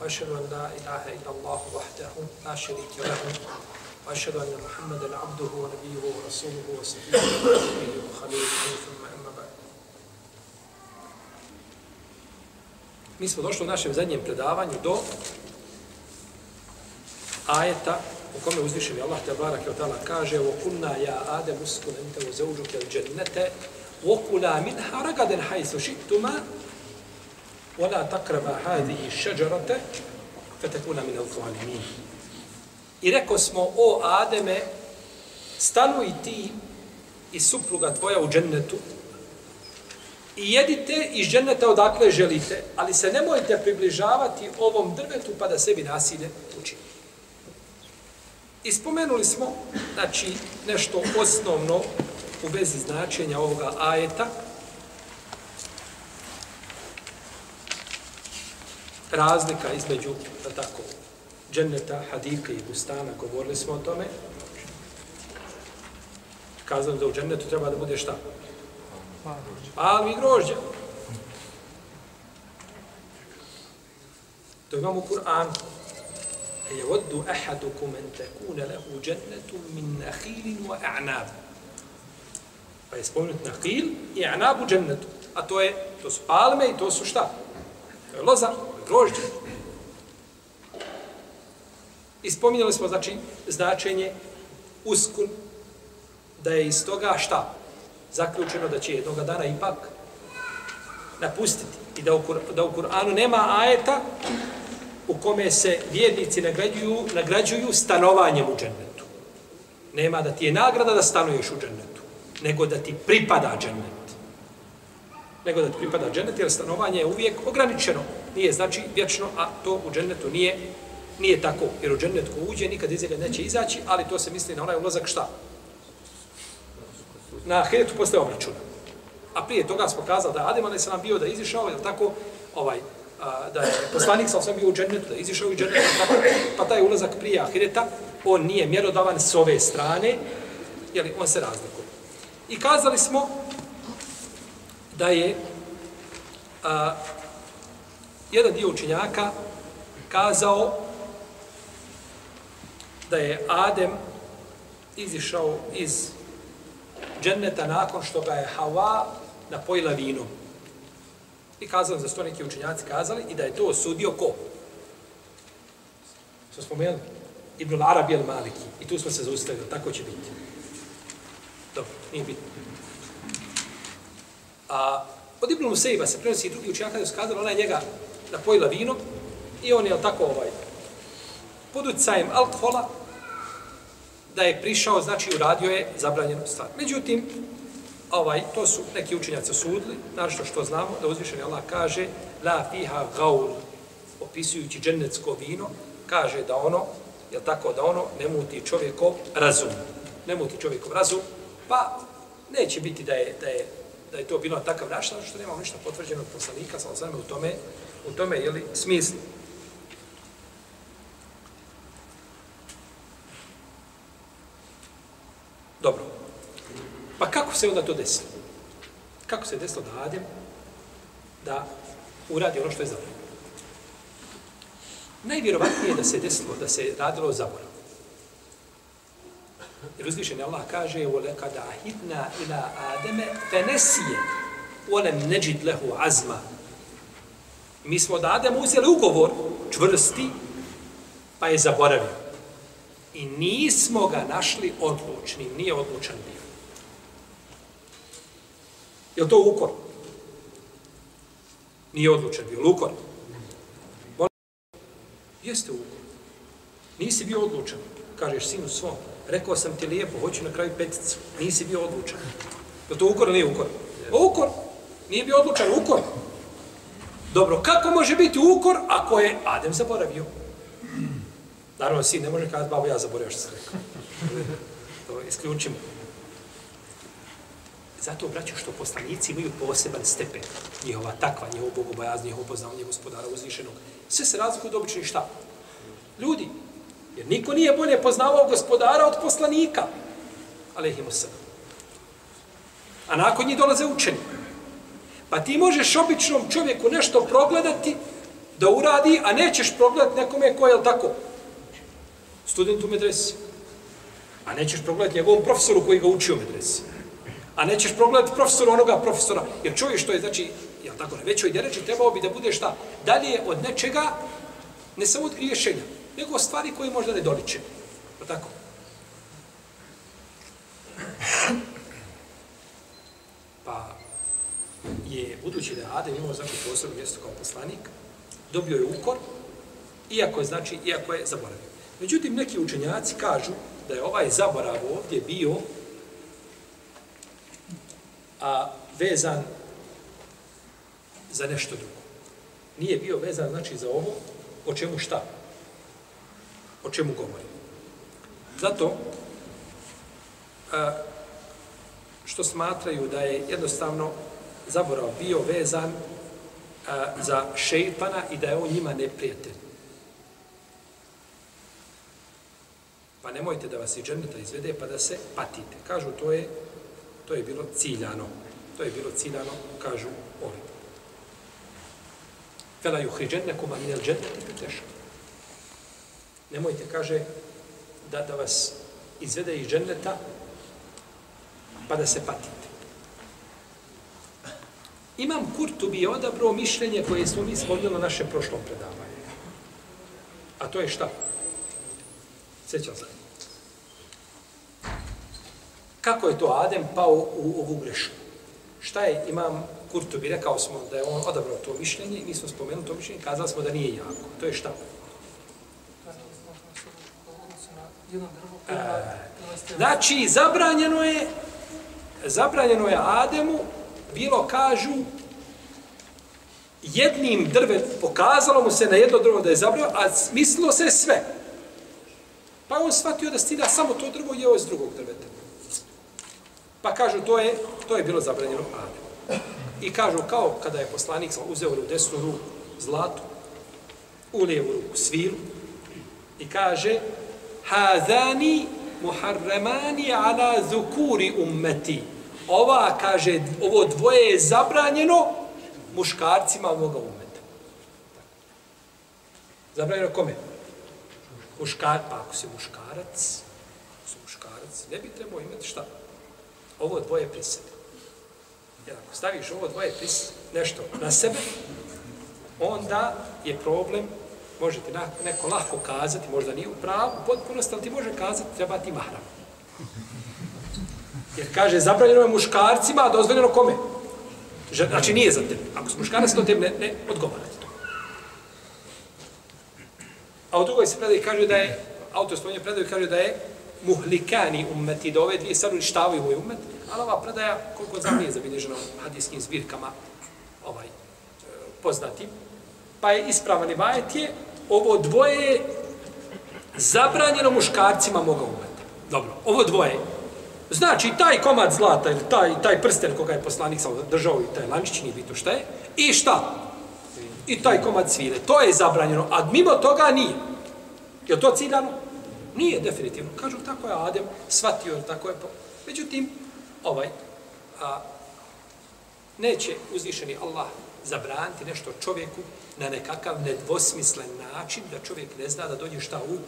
وأشهد أن لا إله إلا الله وحده لا شريك له وأشهد أن محمدا عبده ونبيه ورسوله وسيده وخليله ثم أما بعد. Mi smo došli u našem zadnjem predavanju do ajeta u kome uzvišeni Allah te barak je odala kaže o kunna ja ade muskun ente u zauđu kel džennete o kula min haragaden وَلَا تَقْرَبَا هَذِهِ الشَّجَرَةَ فَتَكُونَ مِنَ الظَّالِمِينَ I rekao smo, o Ademe, stanuj ti i supruga tvoja u džennetu i jedite iz dženneta odakle želite, ali se nemojte približavati ovom drvetu pa da sebi nasilje učinite. I spomenuli smo, znači, nešto osnovno u vezi značenja ovoga ajeta. Razlika između, da tako, dženneta, hadike i bustana, govorili smo o tome. Kazano da u džennetu treba da bude šta? Palmi i grožđa. To imamo u Kur'anu. يود أحدكم أن تكون له جنة من نخيل وأعناب pa je spomenut nahil i anabu džennetu. A to je, to su palme i to su šta? To je loza, grožđe. I spominjali smo, znači, značenje uskun, da je iz toga šta? Zaključeno da će jednoga dana ipak napustiti. I da u, da u Kur'anu nema ajeta u kome se vjernici nagrađuju, nagrađuju stanovanjem u džennetu. Nema da ti je nagrada da stanuješ u džennetu, nego da ti pripada džennet. Nego da ti pripada džennet, jer stanovanje je uvijek ograničeno. Nije znači vječno, a to u džennetu nije nije tako. Jer u džennet ko uđe, nikad iz njega neće izaći, ali to se misli na onaj ulazak šta? Na ahiretu posle obračuna. A prije toga smo kazali da Adem ali se nam bio da izišao, je tako, ovaj, a, da je poslanik sam bio u džennetu, da je izišao u džennetu, tako, pa taj ulazak prije ahireta, on nije mjerodavan s ove strane, jer on se razlikuje. I kazali smo da je a, jedan dio učenjaka kazao da je Adem izišao iz dženneta nakon što ga je Hawa napojila vinom. I kazali za sto neki učenjaci kazali i da je to osudio ko? Smo spomenuli? Ibn Arabi al Maliki. I tu smo se zaustavili, tako će biti. Dobro, nije bitno. A od Ibn Museiba se prenosi i drugi učenjaka da su kazali, ona je njega napojila vino i on je tako ovaj, pod utjecajem alkohola da je prišao, znači uradio je zabranjenu stvar. Međutim, ovaj, to su neki učenjaci sudili, našto što znamo, da uzvišeni Allah kaže la fiha gaul, opisujući džennetsko vino, kaže da ono, je tako da ono ne muti čovjekov razum. Ne muti čovjekov razum, pa neće biti da je, da je, da je to bilo takav način, što nemamo ništa potvrđeno od poslanika, sa osvrame u tome, u tome, jeli, smislu. Dobro. Pa kako se onda to desilo? Kako se desilo da Adem da uradi ono što je zabranjeno? Najvjerovatnije je da se desilo, da se radilo zaborav. Jer uzvišen Allah kaže وَلَكَدَ أَحِدْنَا إِلَىٰ آدَمَ فَنَسِيَ وَلَمْ نَجِدْ لَهُ عَزْمَ Mi smo da Adem uzeli ugovor čvrsti, pa je zaboravio. I nismo ga našli odlučnim, nije odlučan bio. Je li to ukor? Nije odlučan bio, ukor? Jeste ukor. Nisi bio odlučan. Kažeš sinu svom, rekao sam ti lijepo, hoću na kraju peticu. Nisi bio odlučan. Je to ukor ili nije ukor? Ukor. Nije bio odlučan, ukor. Dobro, kako može biti ukor ako je Adem zaboravio? Naravno, sin ne može kazati, babo, ja zaboravio što sam rekao. To isključimo. Zato, braću, što poslanici imaju poseban stepen, njihova takva, njihov bogobojaz, njihov poznavanje gospodara uzvišenog. Sve se razlikuje od običnih šta? Ljudi. Jer niko nije bolje poznavao gospodara od poslanika. Alehimu sallam. A nakon njih dolaze učeni. Pa ti možeš običnom čovjeku nešto progledati da uradi, a nećeš progledati nekome ko je, tako, student u medresi. A nećeš progledati njegovom profesoru koji ga učio u medresi. A nećeš progledati profesoru onoga profesora. Jer čovjek što je, znači, jel tako, na većoj djereći trebao bi da bude šta? Dalje od nečega, ne samo od griješenja, nego stvari koje možda ne doliče. Pa tako? Pa je, budući da je Adem imao znači posebno mjesto kao poslanik, dobio je ukor, iako je, znači, iako je zaboravio. Međutim, neki učenjaci kažu da je ovaj zaborav ovdje bio a vezan za nešto drugo. Nije bio vezan, znači, za ovo, o čemu šta? O čemu govorim? Zato, a, što smatraju da je jednostavno zaborav bio vezan a, za šeitana i da je on njima neprijatelj. Pa nemojte da vas i dženneta izvede pa da se patite. Kažu to je to je bilo ciljano. To je bilo ciljano, kažu oni. Fela yuhriđennekum aminel dženneti peteška. Nemojte, kaže, da, da vas izvede iz dženneta pa da se patite. Imam Kurtubi odabro mišljenje koje smo mi spomnili na naše prošlom predavanju. A to je šta? Sjećam se. Kako je to Adem pao u ovu grešku? Šta je imam Kurtubi, rekao smo da je on odabrao to mišljenje i mi smo spomenuli to mišljenje, kazali smo da nije jako. To je šta? E, znači, zabranjeno je zabranjeno je Ademu bilo kažu jednim drve pokazalo mu se na jedno drvo da je zabrio, a mislilo se sve. Pa on shvatio da stida samo to drvo i jeo iz drugog drveta. Pa kažu, to je, to je bilo zabranjeno Adem. I kažu, kao kada je poslanik uzeo u desnu ruku zlatu, u lijevu ruku svilu, i kaže, Hazani muharramani ala zukuri ummeti. Ova, kaže, ovo dvoje je zabranjeno muškarcima ovoga umeta. Zabranjeno kome? Muškar, pa ako si muškarac, ako si muškarac, ne bi trebao imati šta? ovo dvoje pri sebi. Jer ako staviš ovo dvoje pri nešto na sebe, onda je problem, može ti neko lahko kazati, možda nije u pravu, potpuno ali ti može kazati, treba ti mahram. Jer kaže, zabranjeno je muškarcima, a dozvoljeno kome? Znači nije za tebe. Ako su muškarac, to tebe ne, ne odgovara to. A u drugoj se predaju kaže da je, autor svojnje predaju kaže da je muhlikani ummeti, da ove dvije stvari uništavaju moj ummet, ali ova predaja, koliko znam, nije zabilježena u hadijskim zbirkama ovaj, poznatim. poznati. Pa je ispravan ibajet je, ovo dvoje zabranjeno muškarcima moga ummeta. Dobro, ovo dvoje. Znači, taj komad zlata ili taj, taj prsten koga je poslanik sam držao i taj lančić, nije bito šta je, i šta? I taj komad svile. To je zabranjeno, a mimo toga nije. Je to ciljano? Nije definitivno. Kažu tako je Adem shvatio, tako je. Međutim, ovaj, a, neće uzvišeni Allah zabraniti nešto čovjeku na nekakav nedvosmislen način da čovjek ne zna da dođe šta u,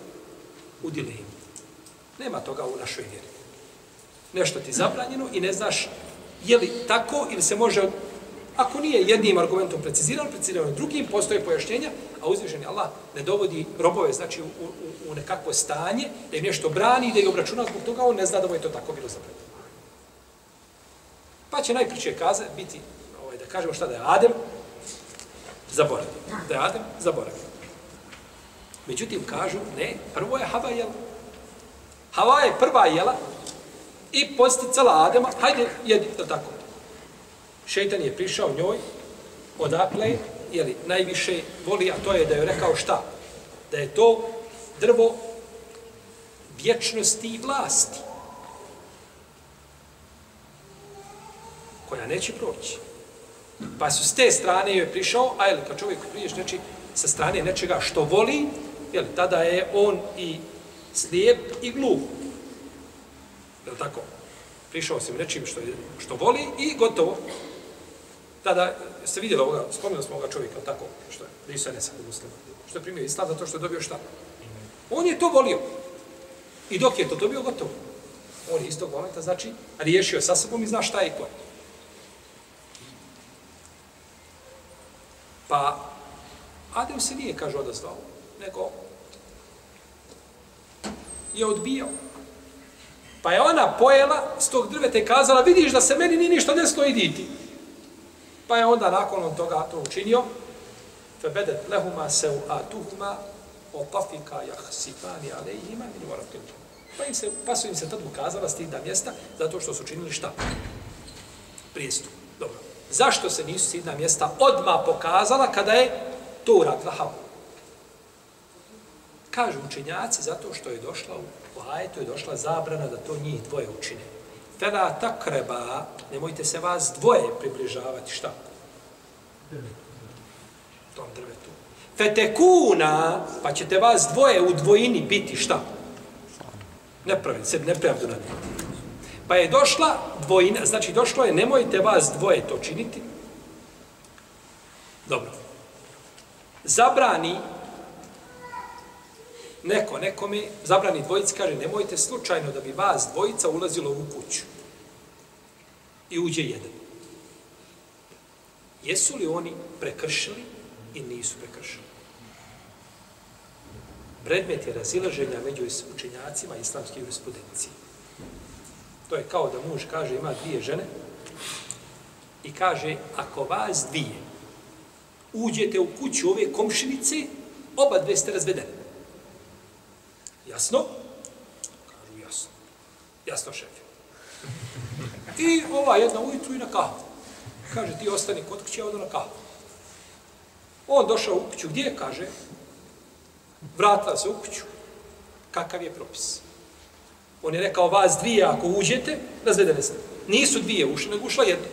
u dilemu. Nema toga u našoj vjeri. Nešto ti zabranjeno i ne znaš je li tako ili se može Ako nije jednim argumentom precizirano, precizirano drugim, postoje pojašnjenja, a uzvišeni Allah ne dovodi robove znači, u, u, u nekakvo stanje, da im nešto brani, da ih obračuna zbog toga, on ne zna da mu je to tako bilo zabranjeno. Pa će najpriče kaze biti, ovaj, da kažemo šta da je Adem, zaboravio. Da je Adem, zaboravio. Međutim, kažu, ne, prvo je Hava jela. Hava je prva jela i posticala Adema, hajde, jedi, da tako šeitan je prišao njoj, odakle, jeli, najviše voli, a to je da je rekao šta? Da je to drvo vječnosti i vlasti. Koja neće proći. Pa su s te strane joj prišao, a jel, kad čovjek priješ neči, sa strane nečega što voli, jel, tada je on i slijep i glup. Jel tako? Prišao sam nečim što, što voli i gotovo. Tada se vidjeli ovoga, spomenuli smo ovoga čovjeka, tako, što je, Risa Nesa, muslima, što je primio islam zato što je dobio šta? On je to volio. I dok je to dobio, gotovo. On je istog momenta, znači, riješio sa sobom i zna šta je i ko je. Pa, Adem se nije, kaže, odazvao, nego je odbijao. Pa je ona pojela s tog drveta i kazala, vidiš da se meni ni ništa desilo, idi ti. Pa je onda nakon toga to učinio, fe bedet lehuma se u atuhuma, o tafika jahsifani alejima min. Pa, im se, pa su im se tad ukazala stidna mjesta, zato što su učinili šta? Prijestup. Dobro. Zašto se nisu stidna mjesta odma pokazala kada je to uradila Havu? Kažu učenjaci zato što je došla u ajetu je došla zabrana da to njih dvoje učine. Fela takreba, nemojte se vas dvoje približavati, šta? Tom drvetu. Fetekuna, pa ćete vas dvoje u dvojini biti, šta? Nepravi, sebi nepravdu na Pa je došla dvojina, znači došlo je, nemojte vas dvoje to činiti. Dobro. Zabrani neko, nekome, zabrani dvojici, kaže, nemojte slučajno da bi vas dvojica ulazilo u kuću. I uđe jedan. Jesu li oni prekršili i nisu prekršili? Predmet je razilaženja među učenjacima islamske jurisprudencije. To je kao da muž kaže ima dvije žene i kaže ako vas dvije uđete u kuću ove komšinice, oba dve ste razvedene. Jasno? Kažu jasno. Jasno, šef. I ova jedna ujutru i na kahvu. Kaže, ti ostani kod kuće, odo na kahvu. On došao u kuću, gdje? Kaže, vratila se u kuću. Kakav je propis? On je rekao, vas dvije, ako uđete, razvedene ste. Nisu dvije ušle, nego ušla jedna.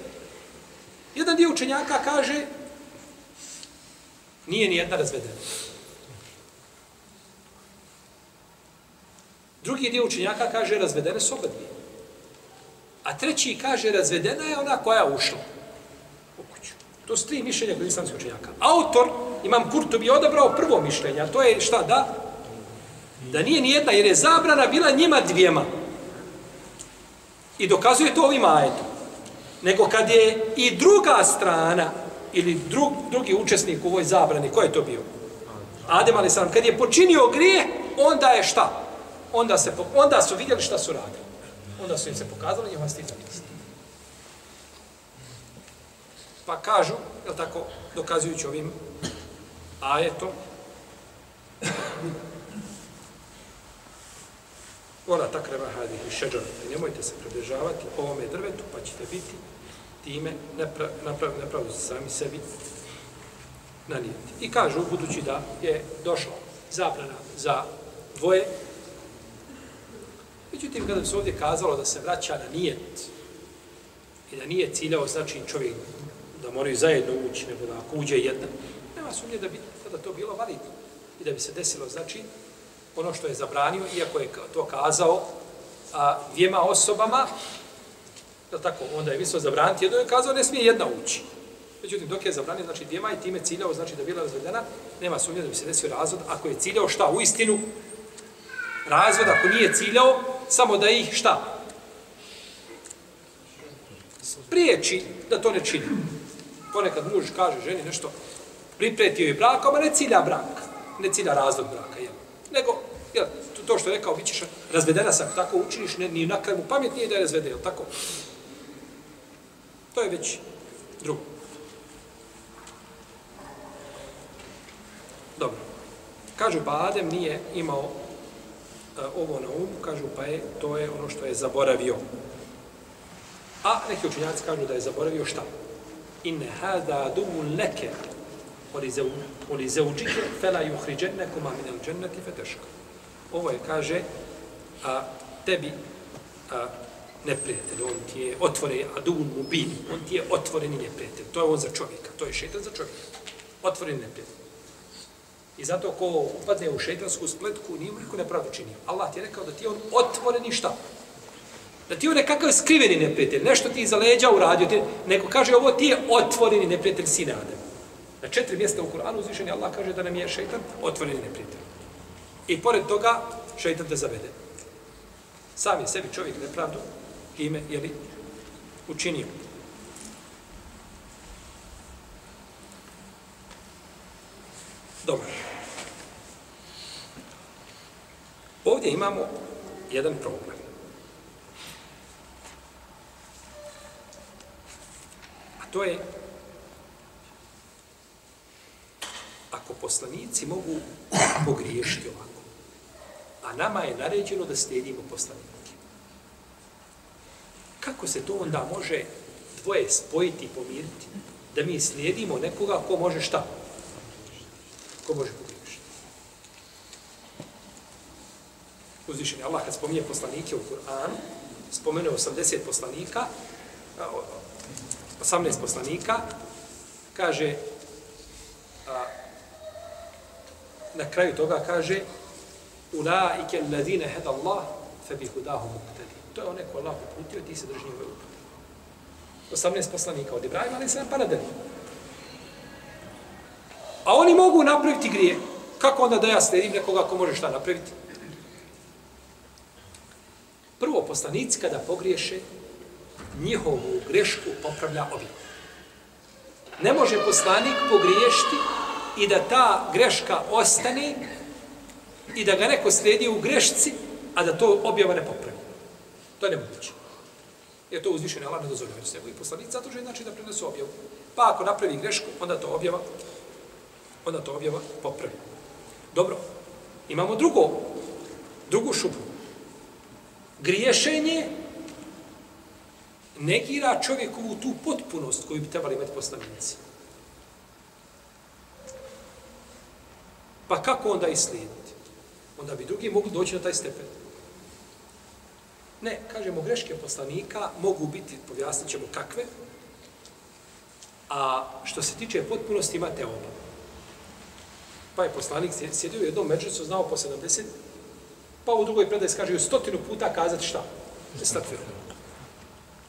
Jedan dio učenjaka kaže, nije ni jedna razvedena. Drugi dio učenjaka kaže razvedene su oba dvije. A treći kaže razvedena je ona koja je ušla u kuću. To su tri mišljenja kod islamskih učenjaka. Autor, imam Kurto, bi odabrao prvo mišljenje, a to je šta da? Da nije nijedna, jer je zabrana bila njima dvijema. I dokazuje to ovim ajetom. Nego kad je i druga strana, ili drug, drugi učesnik u ovoj zabrani, ko je to bio? Adem ali sam, kad je počinio grije, onda je šta? Onda, se, onda su vidjeli šta su radili. Onda su im se pokazali njihova sticana Pa kažu, je tako, dokazujući ovim ajetom, Ona takreba reba hadi i šeđan. Nemojte se približavati ovome drvetu, pa ćete biti time napraviti neprav, sami sebi nanijeti. I kažu, budući da je došla zabrana za dvoje, Međutim, kada bi se ovdje kazalo da se vraća na nijet i da nije ciljao znači čovjek da moraju zajedno ući, nego da ako uđe jedan, nema sumnje da bi tada to bilo validno i da bi se desilo, znači, ono što je zabranio, iako je to kazao a, dvijema osobama, da tako, onda je mislio zabraniti, jedno je kazao ne smije jedna ući. Međutim, dok je zabranio, znači dvijema i time ciljao, znači da bila razvedena, nema sumnje da bi se desio razvod, ako je ciljao šta u istinu, razvod, ako nije ciljao, samo da ih šta? Priječi da to ne čini. Ponekad muž kaže ženi nešto, pripretio je brak, a ne cilja brak, ne cilja razvod braka, jel? Nego, jel, to što je rekao, bit ćeš razvedena sam, tako učiniš, ne, ni na kraju pamet nije da je razvede, jel tako? To je već drugo. Dobro. Kažu, pa Adem nije imao Eh, ovo na umu, kažu pa je, to je ono što je zaboravio. A neki učinjaci kažu da je zaboravio šta? Inne hada dumu leke oli zeuđike fela juhriđenne kuma minel dženneti feteška. Ovo je, kaže, a, tebi a, neprijatelj, on ti je otvore adun mubin, on ti je otvoreni neprijatelj. To je on za čovjeka, to je šetan za čovjeka. Otvoreni neprijatelj. I zato ko upadne u šeitansku spletku, nije mu niko nepravdu činio. Allah ti je rekao da ti je on otvoreni šta? Da ti je on nekakav skriveni neprijatelj, nešto ti iza leđa uradio, ti, neko kaže ovo ti je otvoreni neprijatelj sine Adem. Na četiri mjesta u Kur'anu uzvišeni Allah kaže da nam je šeitan otvoreni neprijatelj. I pored toga šeitan te zavede. Sam je sebi čovjek nepravdu ime, jeli, učinio. Dobro. Ovdje imamo jedan problem. A to je ako poslanici mogu pogriješiti ovako, a nama je naređeno da slijedimo poslanike. Kako se to onda može dvoje spojiti i pomiriti? Da mi slijedimo nekoga ko može šta? Ko može pogriješiti? Uzvišen Allah kad spominje poslanike u Kur'anu, spomene 80 poslanika, 18 poslanika, kaže, a, na kraju toga kaže, ulaike alladine heda Allah, fe bi hudahu muqtadi. To je onaj ko Allah uputio, ti se drži njegove upute. 18 poslanika od Ibrahima, ali se nam pa. A oni mogu napraviti grije. Kako onda da ja sledim nekoga ko može šta napraviti? Prvo, poslanici kada pogriješe, njihovu grešku popravlja ovim. Ne može poslanik pogriješiti i da ta greška ostane i da ga neko slijedi u grešci, a da to objava ne popravi. To je nemoguće. Jer to uzvišenje Allah ne dozvoljava. Jer se njegovi poslanici zato že znači da prenesu objavu. Pa ako napravi grešku, onda to objava onda to objava popravi. Dobro, imamo drugo, drugu šupu. Griješenje negira čovjekovu tu potpunost koju bi trebali imati poslanici. Pa kako onda i slijediti? Onda bi drugi mogli doći na taj stepen. Ne, kažemo, greške poslanika mogu biti, pojasnit ćemo kakve, a što se tiče potpunosti imate oba. Pa je poslanik sjedio u jednom međusu, znao po 70, pa u drugoj predaj kaže u stotinu puta kazati šta? Estagfiru.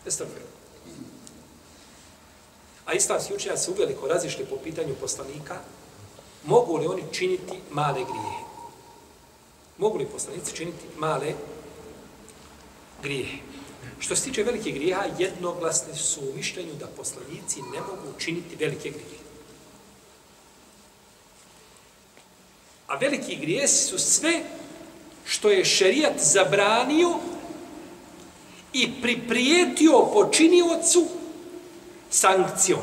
Estagfiru. A islamski učenja se uveliko razišli po pitanju poslanika, mogu li oni činiti male grije? Mogu li poslanici činiti male grije? Što se tiče velike grijeha, jednoglasni su u mišljenju da poslanici ne mogu činiti velike grije. A veliki grijesi su sve što je šerijat zabranio i priprijetio počiniocu sankcijom,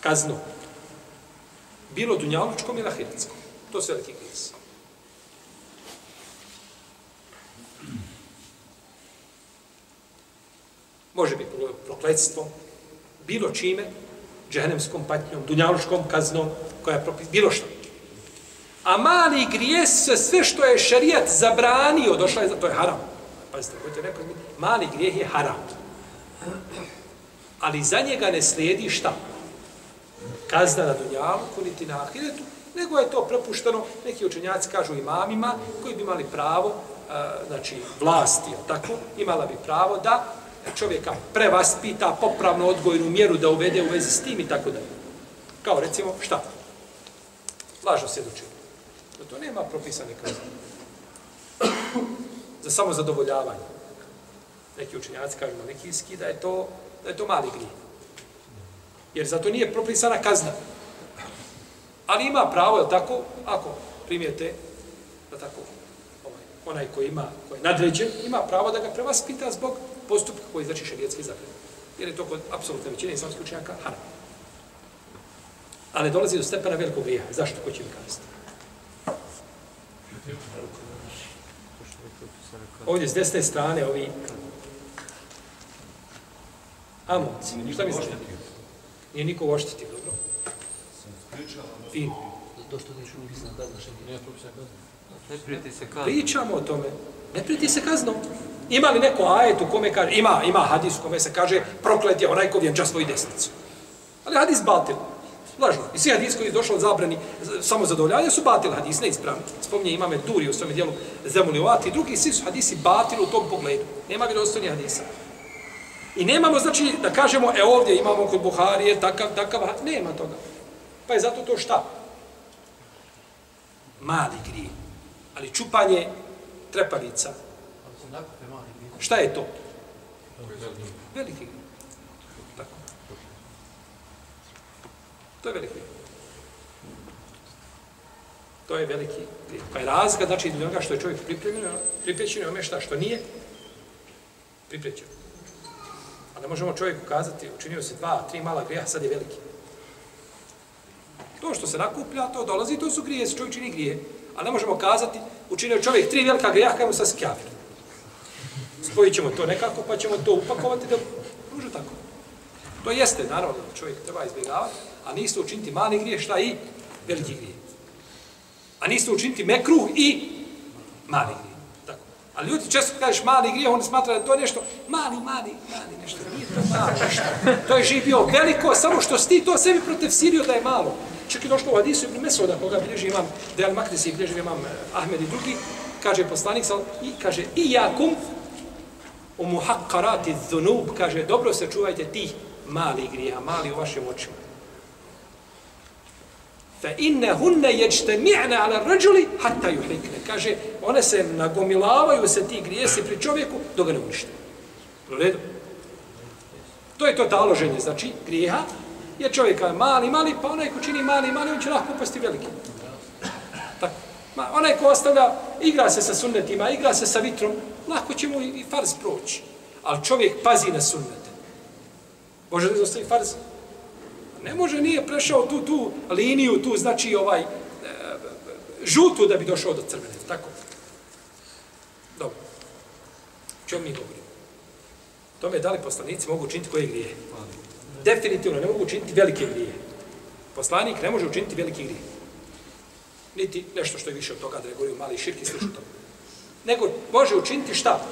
kaznom. Bilo dunjalučkom ili ahiretskom. To su veliki grijesi. Može biti prokletstvo, bilo čime, džehennemskom patnjom, dunjalučkom kaznom, koja je propis, bilo što. A mali grijesi se sve što je šerijat zabranio, došla je za to je haram. Pazite, gledajte, neko mali grijeh je haram. Ali za njega ne slijedi šta? Kazna na dunjalu, niti na ahiretu, nego je to prepušteno, neki učenjaci kažu imamima, koji bi imali pravo, e, znači vlasti, tako, imala bi pravo da čovjeka prevaspita, popravno odgojnu mjeru da uvede u vezi s tim i tako dalje. Kao recimo, šta? Lažno svjedočenje. Da to nema propisane kazne. Za samo zadovoljavanje. Neki učenjaci kažu na da je to, da je to mali grijeh. Jer za to nije propisana kazna. Ali ima pravo, je tako, ako primijete, da tako, ovaj, onaj koji ima, koji je nadređen, ima pravo da ga prevaspita zbog postupka koji znači šerijetski zakon. Jer je to kod apsolutne većine islamskih učenjaka haram. Ali dolazi do stepena velikog grija. Zašto? Ko će mi kazati? Ovdje s desne strane ovi Amonci. Šta mi znači? Nije niko oštetio, dobro? Fin. To što nisu propisana kazna, što nije. Ne prijeti se kaznom. Pričamo o tome. Ne prijeti se kaznom. Ima li neko ajet u kome kaže, ima, ima hadis u kome se kaže, proklet je onaj ko vjenča svoju desnicu. Ali hadis batil. Lažno. I svi hadis koji je došao od zabrani samo zadovoljavanja su batil hadis, neispravni. Spominje imame Duri u svome dijelu Zemuliovat i drugi, svi su hadisi batil u tom pogledu. Nema vjerodostojni hadisa. I nemamo, znači, da kažemo, e ovdje imamo kod Buharije takav, takav, nema toga. Pa je zato to šta? Mali grije. Ali čupanje trepavica. Šta je to? Veliki grije. To je veliki. To je veliki grijeh. Pa je razlika, znači, između onoga što je čovjek pripremio, priprećeno i ome šta što nije priprećeno. A ne možemo čovjeku kazati, učinio se dva, tri mala grijeha, sad je veliki. To što se nakuplja, to dolazi, to su grije, čovjek čini grije. A ne možemo kazati, učinio čovjek tri velika grija, kajmo sad skjavir. Spojit ćemo to nekako, pa ćemo to upakovati da može tako. To jeste, naravno, čovjek treba izbjegavati, a nisu učiniti mali grije, šta i veliki grije. A nisu učiniti mekruh i mali grije. Tako. Ali ljudi često kažeš mali grije, oni smatra da to je nešto mali, mali, mali, nešto. Nije to malo, nešto. To je živio veliko, samo što si ti to sebi protefsirio da je malo. Čak i došlo u Hadisu ibn Mesoda, koga bilježi imam da je Al-Makrisi, bilježi imam eh, Ahmed i drugi, kaže poslanik, i kaže, i jakum u muhakkarati dhunub, kaže, dobro se čuvajte tih mali grija, mali u vašim očima fe inne hunne ječte mi'ne ala rađuli hatta juhlikne. Kaže, one se nagomilavaju se ti grijesi pri čovjeku dok ga ne unište. U redu? To je to taloženje, znači, grijeha, jer čovjek je mali, mali, pa onaj ko čini mali, mali, on će lahko pasti veliki. Tako. Ma, onaj ko ostavlja, igra se sa sunnetima, igra se sa vitrom, lako će mu i, farz proći. Ali čovjek pazi na sunnete. Može li ostavi farz? Ne može, nije prešao tu, tu liniju, tu, znači, ovaj, e, žutu da bi došao do crvene. Tako. Dobro. Čemu mi govorimo? Tome da li poslanici mogu učiniti koje grije? Definitivno ne mogu učiniti velike grije. Poslanik ne može učiniti velike grije. Niti nešto što je više od toga, da ne govorio mali širki slično tome. Nego može učiniti šta?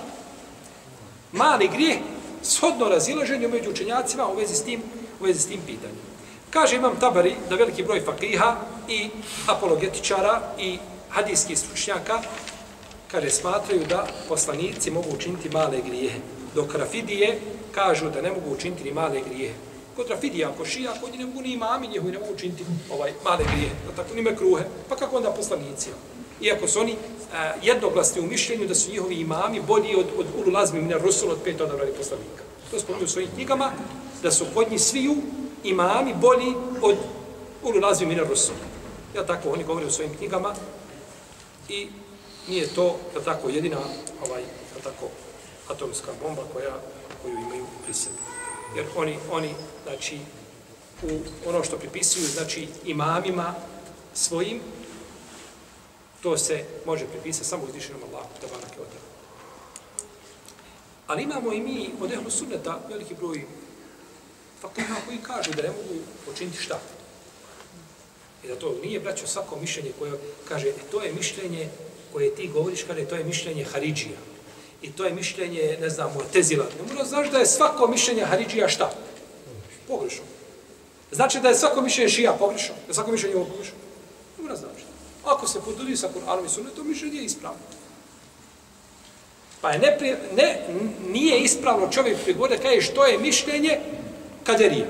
Mali grije, shodno razilaženje među učenjacima u vezi s tim, u vezi s tim pitanjem. Kaže imam tabari da veliki broj fakiha i apologetičara i hadijskih stručnjaka kaže, smatraju da poslanici mogu učiniti male grijehe, dok rafidije kažu da ne mogu učiniti ni male grijehe. Kod rafidija, ako šija, kod njih ne mogu ni imami njehovi ne mogu učiniti ovaj, male grijehe, da tako, ni mekruhe, pa kako onda poslanici? Iako su oni a, jednoglasni u mišljenju da su njihovi imami bolji od, od ulu lazmi Minar rusul od pet odabrani poslanika. To spominju u svojim knjigama, da su kod njih sviju imami bolji od ulu lazmi mina rusul. Ja tako oni govore u svojim knjigama i nije to, da tako, jedina ovaj, ja tako, atomska bomba koja, koju imaju pri sebi. Jer oni, oni, znači, u ono što pripisuju, znači, imamima svojim, to se može pripisati samo uzdišenom Allahu, da barake od Ali imamo i mi od ehlu sunneta veliki broj faktiha koji kažu da ne mogu počiniti šta. I da to nije, braćo, svako mišljenje koje kaže, e, to je mišljenje koje ti govoriš, kada to je mišljenje Haridžija. I to je mišljenje, ne znam, Tezila. Ne mora znaš da je svako mišljenje Haridžija šta? Pogrešno. Znači da je svako mišljenje Šija pogrešno? Da je svako mišljenje ovo pogrešno? Ne mora znači. Ako se podudi sa Kur'anom i Sunnetom, mišljenje je ispravno. Pa je ne, ne, nije ispravno čovjek prigode kaže što je mišljenje kaderija.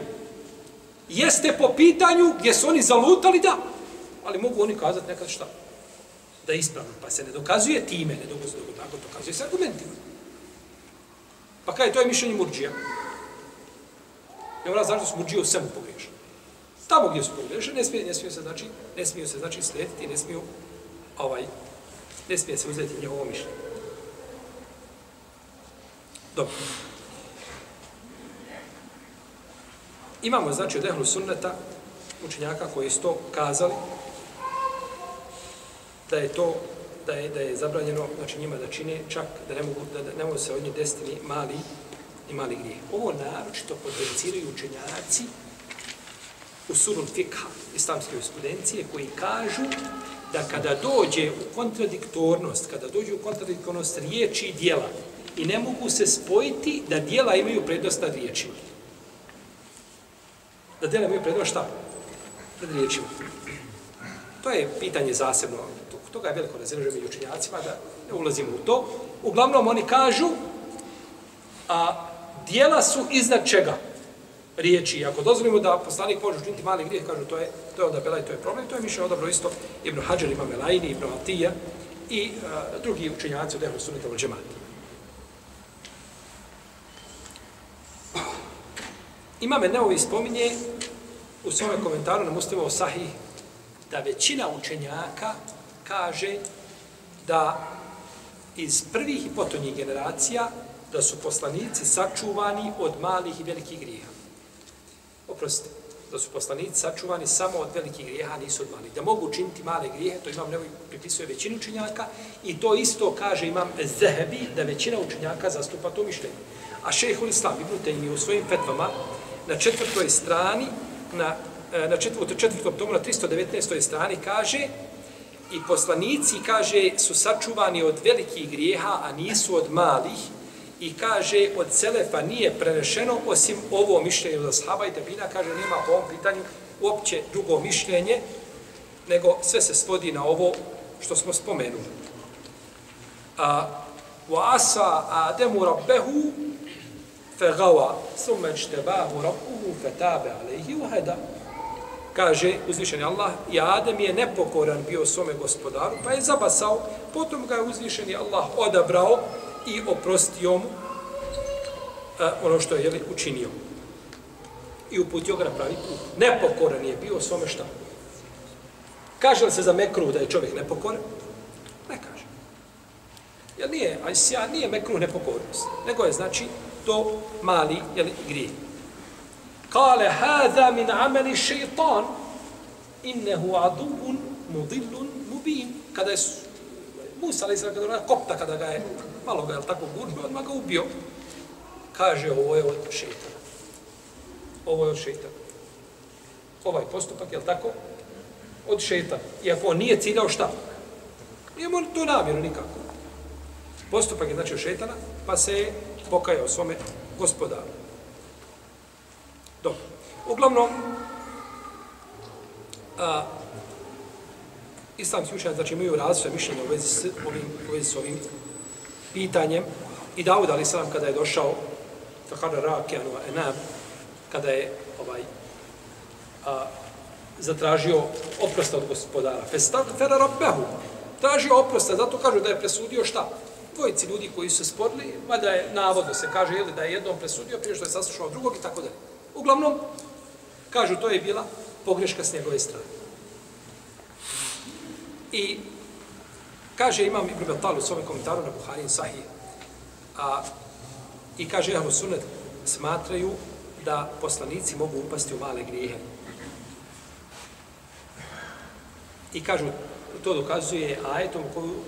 Jeste po pitanju gdje su oni zalutali, da. Ali mogu oni kazati nekad šta? Da je ispravno. Pa se ne dokazuje time, ne dokazuje, tako dokazuje se argumentima. Pa kaže, to je mišljenje murđija. Ne mora zašto su murđije u svemu pogriješeni. Tamo gdje su pogriješeni, ne smije, ne smije se, znači, ne smiju se, znači, slijediti, ne smiju, ovaj, ne smije se uzeti njegovo mišljenje. Dobro. Imamo, znači, od ehlu sunneta, učenjaka koji su to kazali, da je to, da je, da je zabranjeno, znači, njima da čine čak, da ne mogu, da, da ne mogu se od njih desiti ni mali, ni mali grijeh. Ovo naročito potenciraju učenjaci u surul fikha, islamske jurisprudencije, koji kažu da kada dođe u kontradiktornost, kada dođe u kontradiktornost riječi i dijela, i ne mogu se spojiti da dijela imaju prednost nad riječima. Da dijela imaju prednost šta? Pred riječima. To je pitanje zasebno. Toga je veliko razilaženje među učenjacima, da ne ulazimo u to. Uglavnom oni kažu, a dijela su iznad čega? Riječi. Ako dozvolimo da poslanik može učiniti mali grijeh, kažu to je, to je onda belaj, to je problem. To je mišljeno odabro isto Ibn Hajar, ima Melajni, Ibn Atija i a, drugi učenjaci od Ehlu Sunnita u Džemata. Imame Neovi spominje u svome komentaru na Muslimovo Sahih da većina učenjaka kaže da iz prvih i potonjih generacija da su poslanici sačuvani od malih i velikih grijeha. Oprostite, da su poslanici sačuvani samo od velikih grijeha, nisu od malih. Da mogu učiniti male grijehe, to imam nevoj pripisuje većinu učenjaka i to isto kaže imam Zehebi da većina učenjaka zastupa to mišljenje. A šehhul Islam Ibn Taymi u svojim fetvama na četvrtoj strani na e, na četvrtom, četvrtom tomu, na 319. strani, kaže i poslanici, kaže, su sačuvani od velikih grijeha, a nisu od malih, i kaže, od Selefa nije prenešeno, osim ovo mišljenje od Ashaba i Tabina, kaže, nema po ovom pitanju uopće drugo mišljenje, nego sve se svodi na ovo što smo spomenuli. A, wa asa Ademu rabbehu fegawa, summe čtebahu rabbuhu alayhi wa hada kaže uzvišeni Allah, i Adem je nepokoran bio svome gospodaru, pa je zabasao, potom ga je uzvišeni Allah odabrao i oprostio mu a, ono što je jeli, učinio. I uputio ga na pravi put. Nepokoran je bio svome šta? Kaže li se za mekru da je čovjek nepokoran? Ne kaže. Jer nije, a nije mekru nepokornost, nego je znači to mali jeli, grije. Kale, hada min ameli šeitan, innehu aduun mudillun mubin. Kada je Musa, ali kada je kopta, kada ga je malo ga je tako gurno, odmah ga ubio. Kaže, ovo je od šeitana. Ovo je od šeitana. Ovaj postupak, je tako? Od šeitana. Iako on nije ciljao šta? Nije mu to namjeru nikako. Postupak je znači od šeitana, pa se pokajao svome gospodaru. Dobro. Uglavnom, a, islamski učenjaci znači imaju različite mišljenje u vezi s ovim, u vezi s ovim pitanjem. I Dawud ali sam kada je došao Fakara Rakijanu Enam, kada je ovaj, a, zatražio oprosta od gospodara. Festag fera rabbehu. Tražio oprosta, zato kažu da je presudio šta? Dvojici ljudi koji su se sporili, mada je navodno se kaže ili da je jednom presudio prije što je saslušao drugog i tako dalje. Uglavnom, kažu, to je bila pogreška s njegove strane. I kaže, imam Ibn Batal u svome komentaru na Buharin Sahih, a, i kaže, Ahlu Sunnet smatraju da poslanici mogu upasti u male grijehe. I kažu, to dokazuje ajetom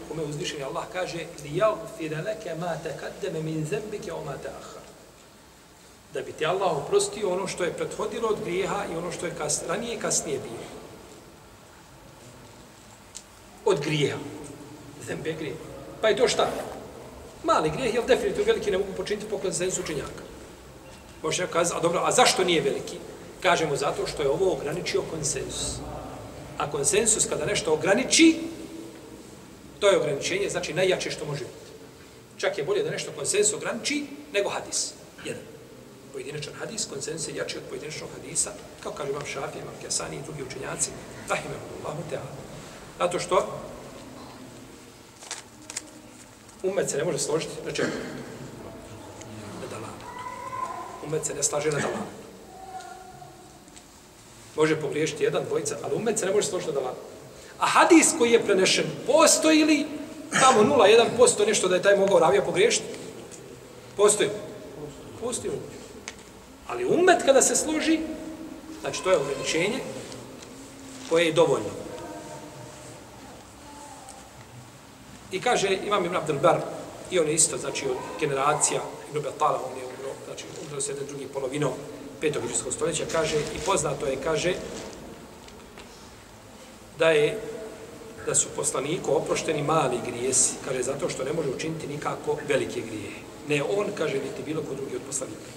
kome uzdišeni Allah kaže li yaghfir laka ma taqaddama min dhanbika wa ma ta'akhkhara da bi ti Allah oprostio ono što je prethodilo od grijeha i ono što je kas, ranije i kasnije bilo. Od grijeha. Zembe grije. Pa je to šta? Mali grijeh, jel definitivno veliki ne mogu počiniti po konsensu učenjaka. Može neko kazati, a dobro, a zašto nije veliki? Kažemo zato što je ovo ograničio konsensus. A konsensus kada nešto ograniči, to je ograničenje, znači najjače što može biti. Čak je bolje da nešto konsensus ograniči nego hadis. Jedan pojedinačan hadis, konsensus je jači od pojedinačnog hadisa, kao kaže imam Šafi, imam Kesani i drugi učenjaci, rahimahullahu ta'ala. Zato što umet se ne može složiti na čemu? Na dalanetu. Umet se ne slaže na dalanetu. Može pogriješiti jedan, dvojica, ali umet se ne može složiti da dalanetu. A hadis koji je prenešen, postoji li tamo 0,1% nešto da je taj mogao ravija pogriješiti? Postoji. Postoji umet. Ali umet kada se služi, znači to je ograničenje koje je dovoljno. I kaže Imam Ibn Abdel Bar, i on je isto, znači od generacija Ibn Batala, on je umro, znači umro se jedan drugi polovinom petog iđuskog stoljeća, kaže, i poznato je, kaže, da je da su poslaniku oprošteni mali grijesi. Kaže, zato što ne može učiniti nikako velike grije. Ne on, kaže, niti bilo ko drugi od poslanika.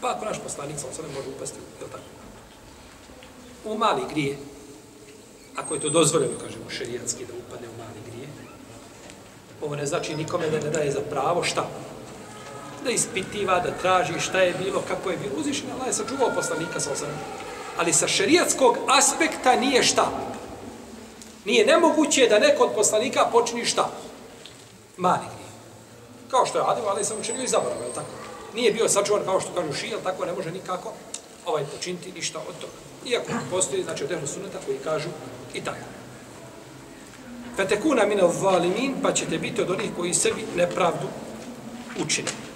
Pa ako naš poslanik, sam se ne može upasti, je li tako? U mali grije, ako je to dozvoljeno, kažemo, šerijatski da upadne u mali grije, ovo ne znači nikome da ne daje za pravo šta? Da ispitiva, da traži šta je bilo, kako je bilo. Uzvišen Allah je sačuvao poslanika sa osam. Ali sa šerijatskog aspekta nije šta? Nije nemoguće da neko od poslanika počini šta? Mali grije. Kao što je Adem, ali sam učinio i zaboravio, je tako? Nije bio sačuvan kao što kažu šijel, tako ne može nikako ovaj počiniti ništa od toga. Iako postoji, znači, od ehlu suneta koji kažu i tako. Fetekuna min al-zalimin, pa ćete biti od onih koji sebi nepravdu učine.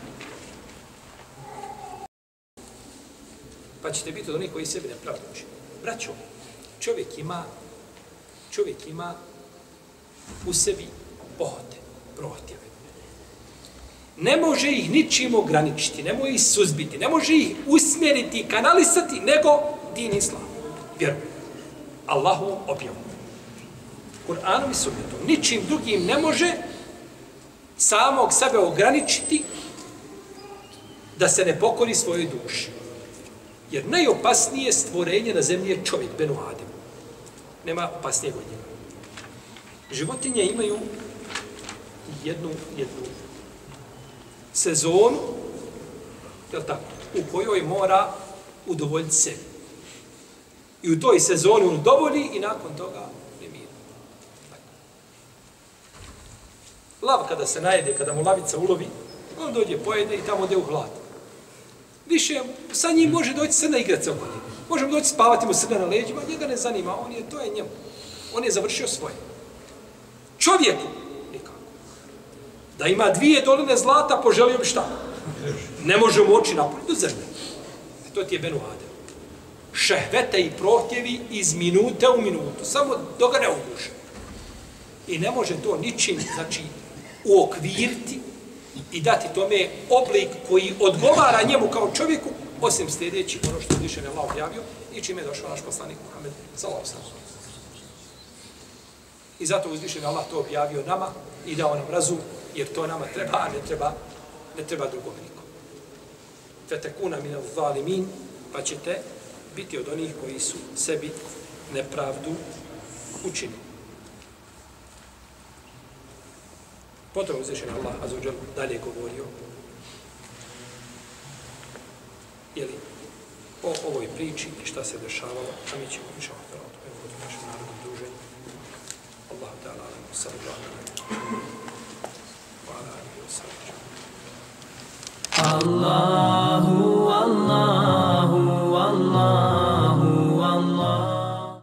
Pa ćete biti od onih koji sebi nepravdu učine. Braćo, čovjek ima čovjek ima u sebi pohote, prohtjeve. Ne može ih ničim ograničiti, ne može ih suzbiti, ne može ih usmjeriti i kanalisati, nego din islam. Vjeru. Allahu objavu. Kur'anom i sunnetom. Ničim drugim ne može samog sebe ograničiti da se ne pokori svojoj duši. Jer najopasnije stvorenje na zemlji je čovjek, Benu Adem. Nema opasnijeg od njega. Životinje imaju jednu, jednu sezonu, je tako, u kojoj mora udovoljiti se. I u toj sezoni on udovolji i nakon toga je. Lav kada se najede, kada mu lavica ulovi, on dođe, pojede i tamo ode u hlad. Više sa njim može doći sve na igrace oko njega. Možemo doći spavati mu srna na leđima, njega ne zanima, on je, to je njemu. On je završio svoje. Čovjeku, nikako. E da ima dvije doline zlata, poželio bi šta? Ne može mu oči napuniti, do zemlje. E, to ti je Benu Adem. Šehvete i prohtjevi iz minute u minutu, samo dok ga ne uguše. I ne može to ničim, znači, uokviriti i dati tome oblik koji odgovara njemu kao čovjeku, osim sljedeći ono što više ne Allah objavio i čime je došao naš poslanik Muhammed sallallahu alejhi I zato uzvišen Allah to objavio nama i dao nam razum, jer to nama treba, a ne treba, ne treba drugom nikom. Fetekuna min al-zalimin, pa ćete biti od onih koji su sebi nepravdu učinili. Potom uzvišen Allah azuđel dalje govorio jeli, o ovoj priči i šta se dešavalo, a mi ćemo više o tome u našem narodnom druženju. Allah ta'ala, sallallahu alaihi wa sallam. Allahu.